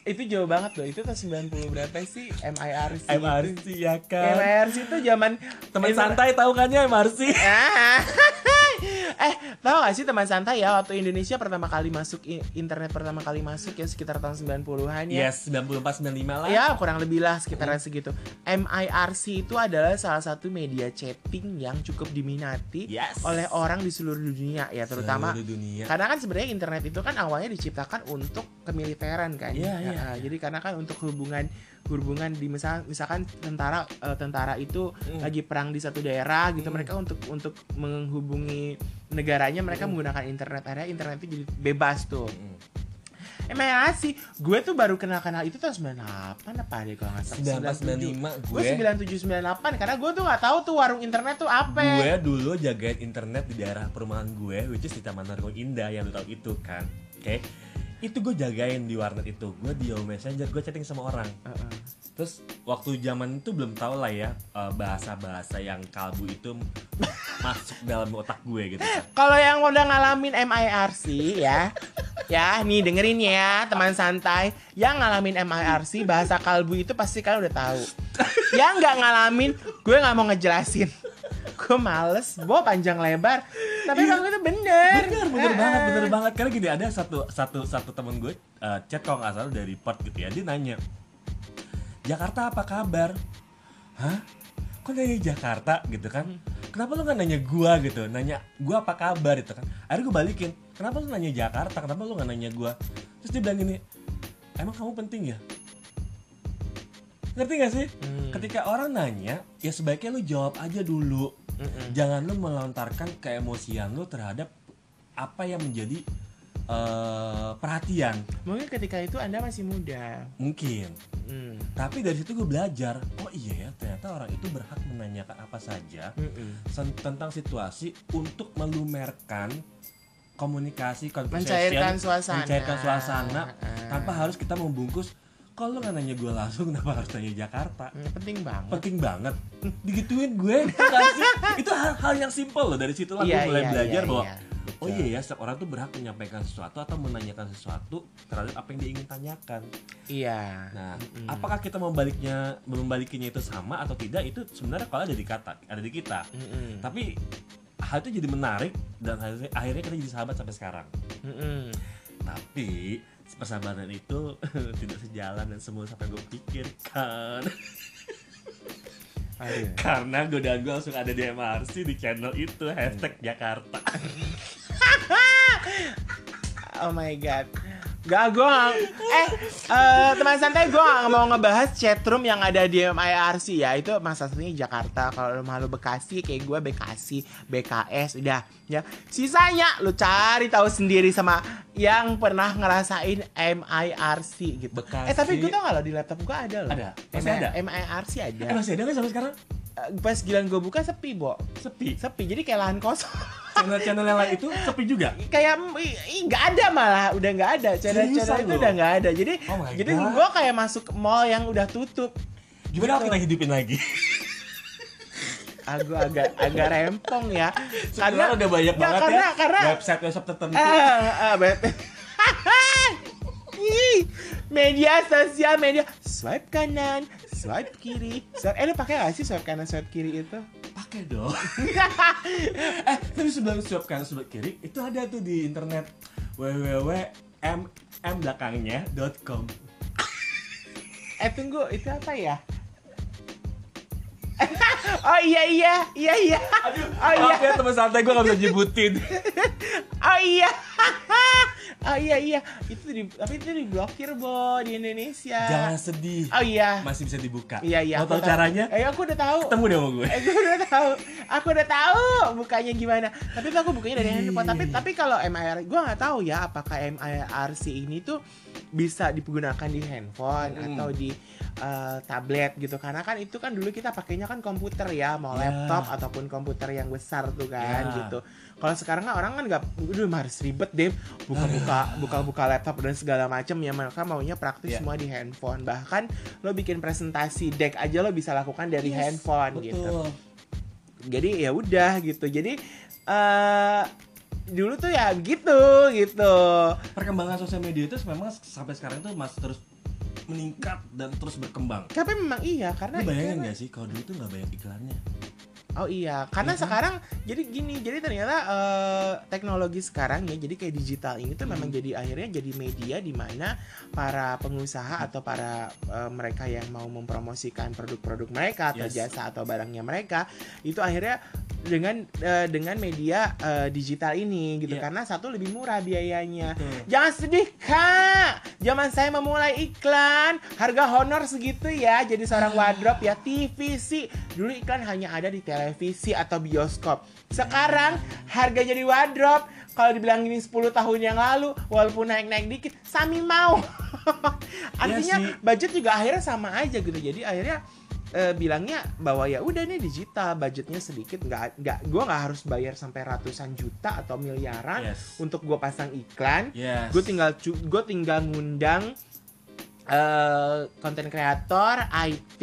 Itu jauh banget loh. Itu tahun 90 berapa sih MIRC? MRC ya kan MIRC itu zaman teman santai tahu kan ya MRC Ah. [laughs] eh, tahu gak sih teman santai ya waktu Indonesia pertama kali masuk internet pertama kali masuk ya sekitar tahun 90-an ya. yes 94 95 lah Ya kurang lebih lah sekitaran segitu. MIRC itu adalah salah satu media chatting yang cukup diminati Yes. oleh orang di seluruh dunia ya terutama Seluruh dunia karena kan sebenarnya internet itu kan awalnya diciptakan untuk kemiliteran kan. Iya, iya. Nah, jadi karena kan untuk hubungan hubungan di misal misalkan tentara eh, tentara itu Hmm. lagi perang di satu daerah gitu mereka untuk untuk menghubungi negaranya mereka menggunakan internet area internet itu jadi bebas tuh. Mm. Emang ya sih, gue tuh baru kenal-kenal itu tahun 98 apa deh kalau nggak salah 94 95 Gue gue 9798 karena gue tuh nggak tahu tuh warung internet tuh apa. gue dulu jagain internet di daerah perumahan gue which is di Taman Narko Indah yang lu tahu itu kan oke itu gue jagain di warnet itu gue di Yahoo Messenger gue chatting sama orang Heeh. terus waktu zaman itu belum tahu lah ya eh, bahasa-bahasa yang kalbu itu [laughs] masuk dalam otak gue gitu Kalau yang udah ngalamin MIRC ya, ya nih dengerin ya teman santai, yang ngalamin MIRC bahasa kalbu itu pasti kalian udah tahu. Yang nggak ngalamin, gue nggak mau ngejelasin. Gue males, bawa panjang lebar. Tapi kalau itu bener. bener bener Eh, banget bener banget. Karena gini ada satu satu satu temen gue eh, chat kalau nggak salah dari port gitu ya dia nanya Jakarta apa kabar? Hah? Kok nanya Jakarta? gitu kan. Kenapa lu nggak nanya gua? gitu. Nanya gua apa kabar? itu kan. Akhirnya gue balikin kenapa lu nanya Jakarta? Kenapa lu nggak nanya gua? Terus dia bilang gini emang kamu penting ya? Ngerti gak sih? Hmm. ketika orang nanya ya sebaiknya lu jawab aja dulu Mm-mm. jangan lu melontarkan keemosian lu terhadap apa yang menjadi eh, perhatian Mungkin ketika itu anda masih muda. mungkin Hmm. tapi dari situ gue belajar oh iya ya ternyata orang itu berhak menanyakan apa saja sen- tentang situasi untuk melumerkan komunikasi conversation Mencairkan suasana. mencairkan suasana Ah. tanpa harus kita membungkus kalau lu nggak nanya gue langsung [laughs] kenapa harus nanya Jakarta Hmm, Penting banget. penting banget digituin gue itu hal-hal yang simpel loh dari situ lah gue Iya, mulai iya, belajar iya, bahwa iya. oh iya ya setiap orang tuh berhak menyampaikan sesuatu atau menanyakan sesuatu terhadap apa yang dia ingin tanyakan Iya. nah Mm-mm. apakah kita membaliknya membalikinya itu sama atau tidak itu sebenarnya kalau ada di kata ada di kita Mm-mm. tapi hal itu jadi menarik dan akhirnya, kita jadi sahabat sampai sekarang Mm-mm. tapi persahabatan itu [laughs] tidak sejalan dan semua sampai gue pikirkan Aduh. Karena godaan gue langsung ada di MRC di channel itu Hashtag Jakarta [laughs] Oh my god. Gak, gue gak, eh, eh, teman santai gue gak mau ngebahas chatroom yang ada di MIRC ya Itu masa satunya Jakarta, kalau lu Bekasi kayak gue Bekasi, BKS, udah ya Sisanya lu cari tahu sendiri sama yang pernah ngerasain MIRC gitu Bekasi. Eh tapi gue tau gak lo di laptop gue ada loh Ada? Masih ada? MIRC ada Eh masih ada nggak sampai sekarang? Pas gilang gue buka sepi, Bo. Sepi? Sepi, jadi kayak lahan kosong. Channel-channel yang lain itu sepi juga? Kayak nggak ada malah udah nggak ada. Channel channel Seriusan itu udah nggak ada. Jadi Oh jadi gue kayak masuk mall yang udah tutup. Gimana kita hidupin lagi? aku agak agak rempong ya. Sekarang udah banyak Nggak, banget karena, ya karena Website-website tertentu. Ah, ah, bet- Ih, media sosial media swipe kanan swipe kiri. Swipe, eh lu pakai gak sih swipe kanan swipe kiri itu? Pakai dong. Eh tapi sebelum swipe kanan swipe kiri Itu ada tuh di internet. Www.mm belakangnya.com eh tunggu itu apa ya [laughs] oh iya iya iya iya oh iya ya teman santai gue gak bisa nyebutin [laughs] Oh iya. Ah [laughs] iya iya, itu di tapi itu diblokir Bo di Indonesia. Jangan sedih. Oh iya. Masih bisa dibuka. Iya iya. Mau tahu caranya? Eh aku udah tahu. Ketemu deh sama gue. Eh, aku udah tahu. Aku udah tahu bukanya gimana. Tapi aku bukanya dari handphone. Tapi tapi kalau MIR gua nggak tahu ya apakah MIRC ini tuh bisa digunakan di handphone Hmm. atau di eh, tablet gitu. Karena kan itu kan dulu kita pakainya kan komputer ya, mau Ya. laptop ataupun komputer yang besar tuh kan Ya. gitu. Kalau sekarang kan orang kan nggak, udah harus ribet deh buka-buka [laughs] buka-buka laptop dan segala macam ya mereka maunya praktis Ya. semua di handphone. Bahkan lo bikin presentasi deck aja lo bisa lakukan dari Yes, handphone gitu Betul. jadi ya udah gitu jadi eh dulu tuh ya gitu gitu Perkembangan sosial media itu memang sampai sekarang itu masih terus meningkat dan terus berkembang. tapi memang iya karena Lu bayangin karena- gak sih kalau dulu tuh nggak banyak iklannya? oh iya karena Iya kan? sekarang jadi gini jadi ternyata eh, teknologi sekarang ya jadi kayak digital ini tuh memang Hmm. jadi akhirnya jadi media di mana para pengusaha atau para eh, mereka yang mau mempromosikan produk-produk mereka atau Yes. jasa atau barangnya mereka itu akhirnya dengan eh, dengan media eh, digital ini gitu. Iya. karena satu lebih murah biayanya. Betul. Jangan sedih kak. Zaman saya memulai iklan Harga honor segitu ya. Jadi seorang wardrobe ya TVC Dulu iklan hanya ada di televisi atau bioskop. Sekarang harga jadi wardrobe. Kalau dibilang ini 10 tahun yang lalu Walaupun naik-naik dikit Sami mau. [laughs] Artinya sih. budget juga akhirnya sama aja gitu. Jadi akhirnya eh, bilangnya bahwa ya udah ini digital budgetnya sedikit nggak nggak gue nggak harus bayar sampai ratusan juta atau miliaran Yes. untuk gue pasang iklan Yes. gue tinggal gue tinggal ngundang eh konten kreator IT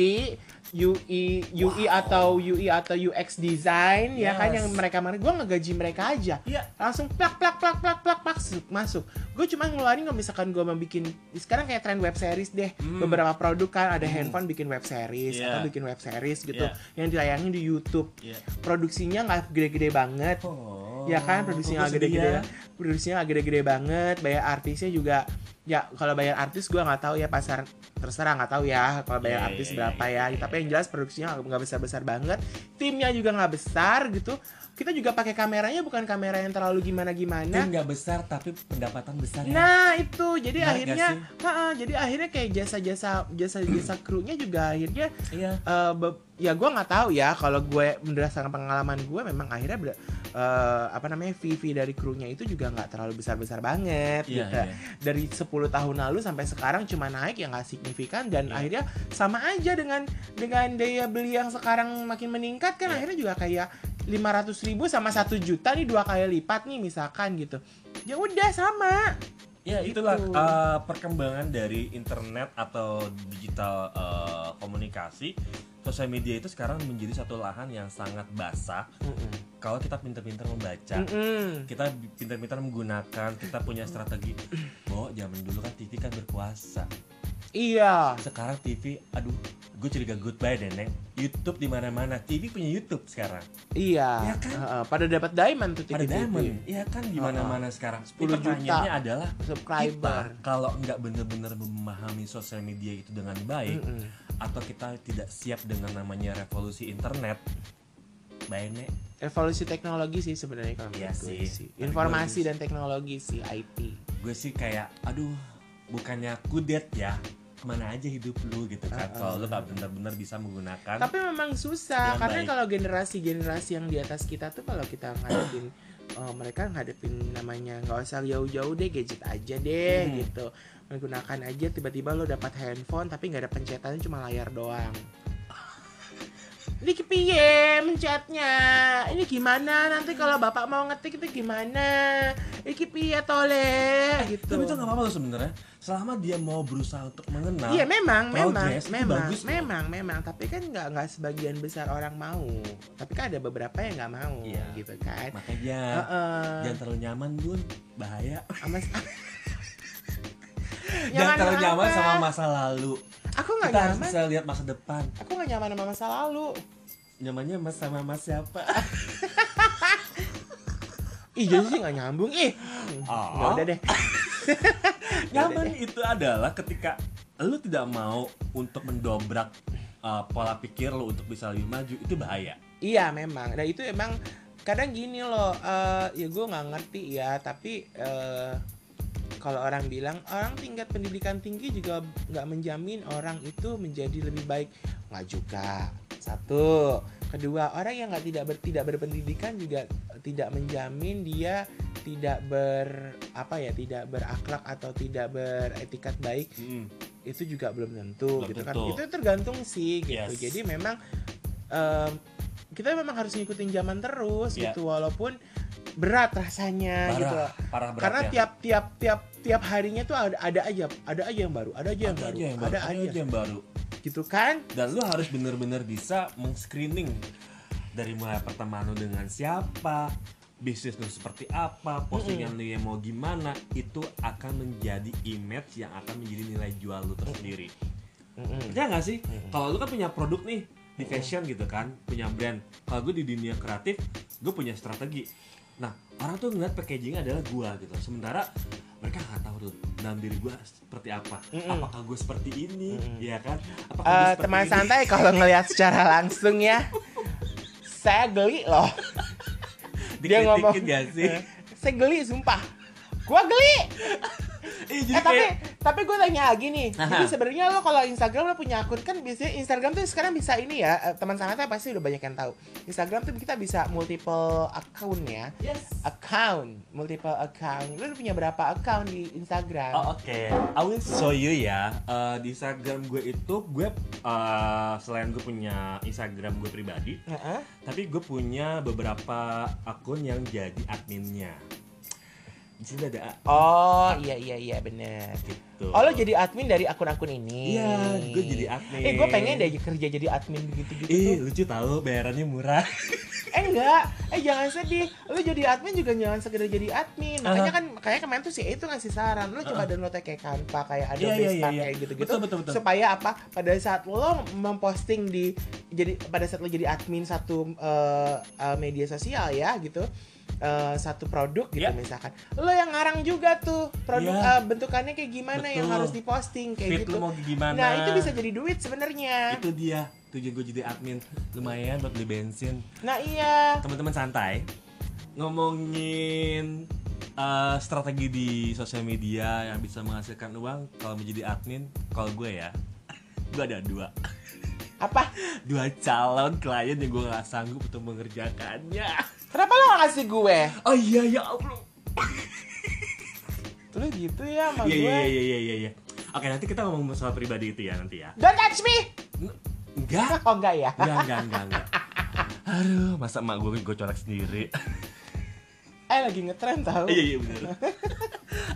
UI UI atau UI atau UX design ya kan Yes. yang mereka mana gue ngegaji mereka aja Iya. langsung plak plak plak plak plak masuk masuk gue cuma ngeluarin kalau misalkan gue mau bikin sekarang kayak tren web series deh Hmm. beberapa produk kan ada Hmm. handphone bikin web series Iya. atau bikin web series gitu Iya. yang ditayangin di YouTube Iya. produksinya nggak gede-gede banget Oh. Ya kan produksinya gede-gede ya? produksinya agak gede-gede banget bayar artisnya juga ya kalau bayar artis gua nggak tahu ya pasar terserah nggak tahu ya kalau bayar Iya, artis iya, berapa iya, ya iya, tapi yang jelas produksinya nggak besar-besar banget timnya juga nggak besar gitu kita juga pakai kameranya bukan kamera yang terlalu gimana-gimana Tim nggak besar tapi pendapatan besar ya. Nah itu jadi Benar akhirnya, ha-ha, jadi akhirnya kayak jasa-jasa jasa-jasa krunya juga akhirnya Iya. be- ya gue nggak tahu ya kalau gue berdasarkan pengalaman gue memang akhirnya ber- eh, apa namanya fee dari krunya itu juga nggak terlalu besar besar banget Iya, gitu iya. dari 10 tahun lalu sampai sekarang cuma naik yang nggak signifikan dan Iya. akhirnya sama aja dengan dengan daya beli yang sekarang makin meningkat kan Iya. akhirnya juga kayak 500 ribu sama satu juta nih dua kali lipat nih misalkan gitu ya udah sama Ya Gitu. itulah uh, perkembangan dari internet atau digital uh, komunikasi. Sosial media itu sekarang menjadi satu lahan yang sangat basah. Kalau kita pintar-pintar membaca, Mm-mm. kita pintar-pintar menggunakan, kita punya strategi. [clears throat] Oh, zaman dulu kan TV kan berkuasa. Iya Sekarang TV, aduh, gue curiga goodbye deh, Neng. YouTube di mana-mana. TV punya YouTube sekarang. iya Ya kan? Heeh, pada dapat diamond tuh Pada TV. diamond. Iya kan di mana-mana sekarang. 10 juta. Adalah subscriber kita kalau nggak bener-bener memahami sosial media itu dengan baik Mm-mm. atau kita tidak siap dengan namanya revolusi internet bayangnya evolusi teknologi sih sebenarnya kalau Iya sih. sih. Informasi dan teknologi sih IT. gue sih kayak aduh bukannya kudet ya ke mana aja hidup lu gitu kan Uh-uh. kalau lu nggak bener-bener bisa menggunakan Tapi memang susah karena baik. kalau generasi-generasi yang di atas kita tuh kalau kita ngadepin oh, [clears throat] mereka ngadepin namanya nggak usah jauh-jauh deh gadget aja deh Hmm. gitu menggunakan aja tiba-tiba lo dapat handphone tapi nggak ada pencetannya cuma layar doang ini kepiye mencetnya? Ini gimana? Nanti kalau bapak mau ngetik itu gimana? Ini kepiye toleh gitu. tapi itu nggak apa-apa loh sebenarnya. Selama dia mau berusaha untuk mengenal Iya memang, memang, progress itu memang, bagus. memang, memang. Tapi kan nggak nggak sebagian besar orang mau. Tapi kan ada beberapa yang nggak mau, Iya. gitu kan. makanya Heeh. jangan terlalu nyaman bun. Bahaya. [laughs] Jangan terlalu nyaman sama masa lalu Aku nggak kita harus nyaman. bisa lihat masa depan Aku nggak nyaman sama masa lalu. nyamannya mas sama mas siapa [laughs] Ih jadi sih nggak nyambung. Ih. Ah. Nggak udah deh. [laughs] nyaman itu adalah ketika lu tidak mau untuk mendobrak uh, pola pikir lu untuk bisa lebih maju itu bahaya Iya memang. Nah itu emang kadang gini loh. eh, ya gue nggak ngerti ya. Tapi eh, kalau orang bilang orang tingkat pendidikan tinggi juga nggak menjamin orang itu menjadi lebih baik nggak juga satu kedua orang yang nggak tidak ber, tidak berpendidikan juga tidak menjamin dia tidak ber apa ya tidak berakhlak atau tidak beretikat baik Mm. itu juga belum tentu Belum gitu tentu. kan itu tergantung sih gitu Yes. jadi memang em, kita memang harus ngikutin zaman terus Iya. gitu walaupun berat rasanya gitu Parah, parah berat karena ya. tiap tiap tiap tiap harinya tuh ada ada aja ada aja yang baru ada aja yang ada baru aja yang baru, ada ada aja aja yang baru. gitu kan Dan lu harus bener-bener bisa meng-screening dari mulai pertemanan lu dengan siapa, bisnis lu seperti apa, postingan lu yang mau gimana, itu akan menjadi image yang akan menjadi nilai jual lu tersendiri. Mm-mm. Ya nggak sih? Kalau lu kan punya produk nih di fashion gitu kan, punya brand. Kalau gue di dunia kreatif, gue punya strategi. Nah, orang tuh ngeliat packaging adalah gua gitu. Sementara mereka nggak tahu tuh dalam diri gua seperti apa. Mm-mm. Apakah gue seperti ini, ya kan? Apakah seperti teman ini? santai kalau ngelihat secara langsung ya saya geli loh [laughs] dia ngomong gak sih? Eh, saya geli sumpah gua geli [laughs] Eh, eh tapi kayak tapi gue tanya lagi nih Aha. jadi sebenarnya lo kalau Instagram lo punya akun kan biasanya Instagram tuh sekarang bisa ini ya eh, teman santai pasti udah banyak yang tahu Instagram tuh kita bisa multiple account ya yes. account multiple account lo punya berapa account di Instagram Oh oke, I will show you ya Eh, di Instagram gue itu gue eh, selain gue punya Instagram gue pribadi, Heeh. tapi gue punya beberapa akun yang jadi adminnya. Di sini ada oh iya iya iya bener gitu. Oh lo jadi admin dari akun-akun ini? Iya, gue jadi admin. Eh gue pengen deh kerja jadi admin begitu-gitu Ih, tuh. lucu tahu bayarannya murah. Eh enggak, eh jangan sedih Lo jadi admin juga jangan sekedar jadi admin Makanya kan kayak kemarin tuh si E itu ngasih saran Lo coba download kayak Canva, kayak Adobe iya, iya, Star, iya. kayak gitu-gitu Betul, betul, betul. Supaya apa, pada saat lo memposting di jadi Pada saat lo jadi admin satu eh, eh, media sosial ya gitu eh, satu produk gitu Iya. misalkan lo yang ngarang juga tuh produk Iya. eh, bentukannya kayak gimana yang Betul. harus diposting kayak Fit gitu mau gimana? Nah itu bisa jadi duit sebenarnya. Itu dia tujuan gue jadi admin lumayan buat beli bensin. Nah iya. teman-teman santai ngomongin eh, strategi di sosial media yang bisa menghasilkan uang kalau menjadi admin kalau gue ya [laughs] gue ada dua Apa? dua calon klien yang gue nggak sanggup untuk mengerjakannya Kenapa lo gak ngasih gue? oh iya ya allah Tuh gitu ya sama iya gue. iya iya iya iya iya oke nanti kita ngomong soal pribadi itu ya nanti ya Don't touch me. Enggak Oh enggak ya. enggak enggak enggak enggak aduh masa emak gue gue colek sendiri Eh lagi ngetren tau. iya iya bener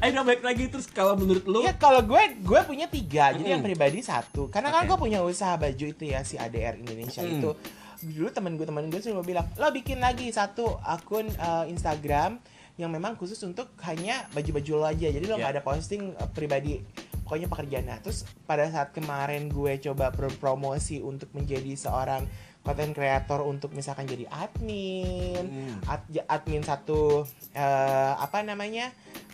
ayo dong balik lagi terus kalau menurut lu Iya kalau gue gue punya tiga jadi yang Mm. pribadi satu karena kan Oke. gue punya usaha baju itu ya si ADR Indonesia Mm. itu dulu temen gue temen gue selalu bilang lo bikin lagi satu akun eh, Instagram yang memang khusus untuk hanya baju-baju lo aja jadi lo nggak Yeah. ada posting eh, pribadi pokoknya pekerjaan nah terus pada saat kemarin gue coba promosi untuk menjadi seorang content creator untuk misalkan jadi admin Hmm. ad- admin satu eh, apa namanya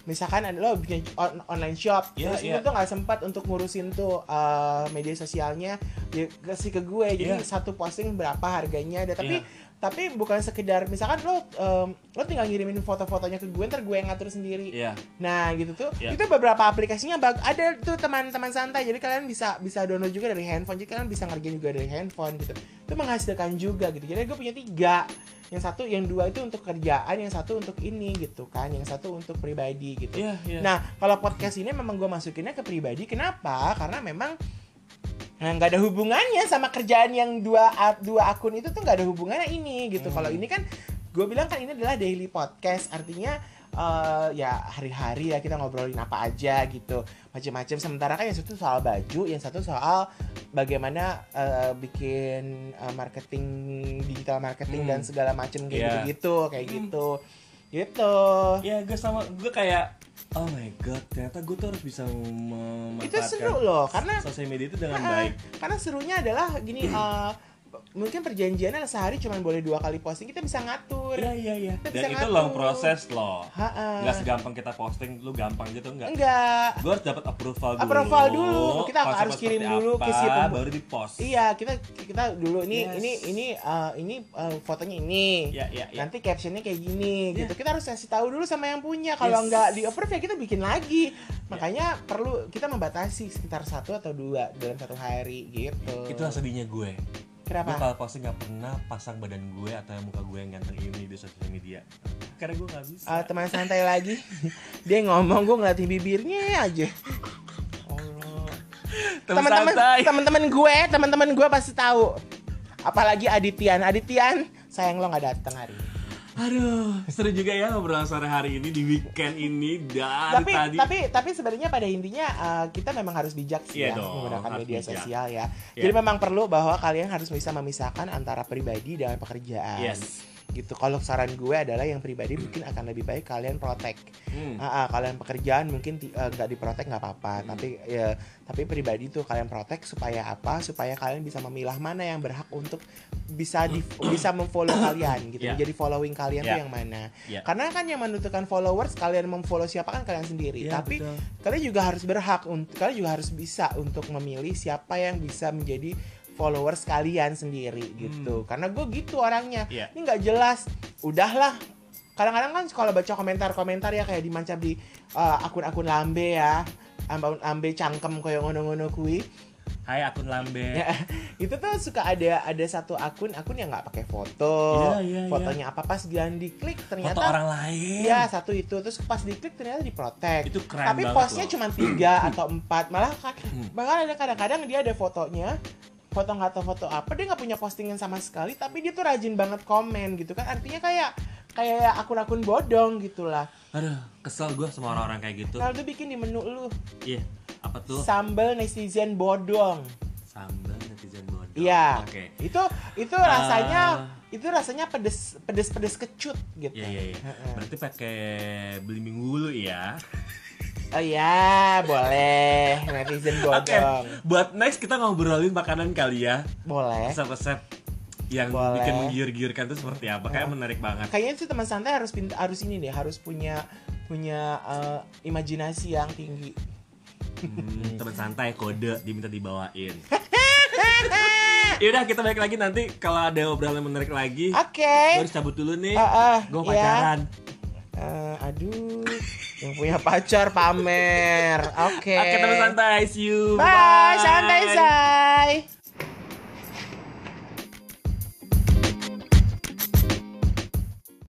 misalkan ada lo punya on- online shop Iya, terus iya. itu tuh nggak sempat untuk ngurusin tuh eh, media sosialnya dia kasih ke gue jadi Iya. satu posting berapa harganya ada tapi Iya. tapi bukan sekedar misalkan lo em, lo tinggal ngirimin foto-fotonya ke gue ntar gue yang ngatur sendiri Iya. Nah gitu tuh, Iya. itu beberapa aplikasinya bag ada tuh teman-teman santai. Jadi kalian bisa bisa download juga dari handphone. Jadi kalian bisa ngerjain juga dari handphone gitu. Itu menghasilkan juga gitu. Jadi gue punya tiga. Yang satu, yang dua itu untuk kerjaan, yang satu untuk ini gitu kan, yang satu untuk pribadi gitu. Iya, iya. Nah kalau podcast ini memang gue masukinnya ke pribadi. Kenapa? Karena memang Nah, nggak ada hubungannya sama kerjaan yang dua dua akun itu tuh nggak ada hubungannya ini gitu. Kalau Hmm. ini kan gue bilang kan ini adalah daily podcast, artinya eh, ya hari-hari ya kita ngobrolin apa aja gitu, macam-macam. Sementara kan yang satu soal baju, yang satu soal bagaimana eh, bikin eh, marketing digital marketing Hmm. dan segala macam kayak Iya. gitu-gitu, kayak Hmm. gitu, gitu. Ya gue sama gue kayak oh my god ternyata gue tuh harus bisa memanfaatkan Itu seru loh, karena sosial media itu dengan Ah, baik. Karena serunya adalah gini, eh, mungkin perjanjiannya sehari cuma boleh dua kali posting kita bisa ngatur Iya iya iya. Kita Dan itu ngatur. long proses loh. Ha-ha. Nggak segampang kita posting, lu gampang gitu enggak? enggak Gue harus dapat approval dulu. Approval dulu. Kita konsepnya harus kirim dulu ke apa, si pembu- baru di post. iya kita kita dulu ini Yes. ini ini eh, ini eh, fotonya ini Iya iya iya. nanti captionnya kayak gini Iya. gitu kita harus kasih tahu dulu sama yang punya kalau Yes. nggak di approve ya kita bikin lagi makanya perlu kita membatasi sekitar satu atau dua dalam satu hari gitu Itulah sedihnya gue. Gue kenapa kalau posting nggak pernah pasang badan gue atau muka gue yang ganteng ini di sosial media. Karena gue nggak bisa. Ah, teman santai lagi. Dia ngomong gue ngeliatin bibirnya aja. Allah. Teman-teman teman-teman gue teman-teman gue pasti tahu. Apalagi Aditian Aditian sayang lo nggak datang hari ini Aduh, seru juga ya obrolan sore hari ini di weekend ini dari tapi tadi. tapi tapi sebenarnya pada intinya uh, kita memang harus bijak sih Iya ya dong, menggunakan media bijak. sosial ya. Iya. Jadi memang perlu bahwa kalian harus bisa memisahkan antara pribadi dan pekerjaan. Yes. Gitu. Kalau saran gue adalah yang pribadi mungkin akan lebih baik kalian protect. Hmm. Ah, ah, kalian pekerjaan mungkin eh, nggak diprotek nggak apa-apa, Hmm. tapi ya tapi pribadi tuh kalian protect supaya apa? Supaya kalian bisa memilah mana yang berhak untuk bisa di [clears throat] bisa memfollow kalian gitu. Yeah. Jadi following kalian tuh Yeah. yang mana? Yeah. Karena kan yang menentukan followers kalian memfollow siapa kan kalian sendiri. Iya, Tapi betul. kalian juga harus berhak untuk kalian juga harus bisa untuk memilih siapa yang bisa menjadi followers kalian sendiri gitu. Karena gue gitu orangnya. Hmm. Iya. Ini nggak jelas. Udahlah. Kadang-kadang kan kalau baca komentar-komentar ya kayak dimancap di uh, akun-akun lambe ya. Ambe, ambe cangkem koyo ngono-ngono kui. Hai akun lambe. Ya, [laughs] itu tuh suka ada ada satu akun akun yang nggak pakai foto. Iya, iya, iya. Fotonya apa pas gian diklik ternyata Foto orang lain. Iya satu itu terus pas diklik ternyata diprotek. Itu keren Tapi postnya cuma tiga [clears throat] atau empat malah kan Hmm. bahkan ada kadang-kadang dia ada fotonya foto nggak tahu foto apa dia nggak punya postingan sama sekali tapi dia tuh rajin banget komen gitu kan artinya kayak kayak akun-akun bodong gitulah. Aduh, kesel gue sama orang-orang kayak gitu. Tuh bikin di menu lu Iya, apa tuh? sambal netizen bodong. Sambal netizen bodoh. Iya. Oke. Itu itu rasanya itu rasanya pedes pedes pedes kecut gitu. Iya iya iya. Heeh. Berarti pakai beli minggu dulu ya. [laughs] Oh iya, boleh. Netizen Oke. bodong. Buat next kita ngobrolin makanan kali ya. Boleh. Resep-resep yang Boleh. bikin menggiur-giurkan itu seperti apa? Kayak menarik banget. Kayaknya sih teman santai harus pinta, harus ini deh, harus punya punya eh, imajinasi yang tinggi. Hmm, teman santai kode diminta dibawain. [laughs] Yaudah kita balik lagi nanti kalau ada obrolan menarik lagi. Oke. Gue harus cabut dulu nih. Eh, eh, Gue iya. pacaran. Eh, aduh, yang punya pacar pamer. Oke. Oke teman santai, see you. Bye, santai say.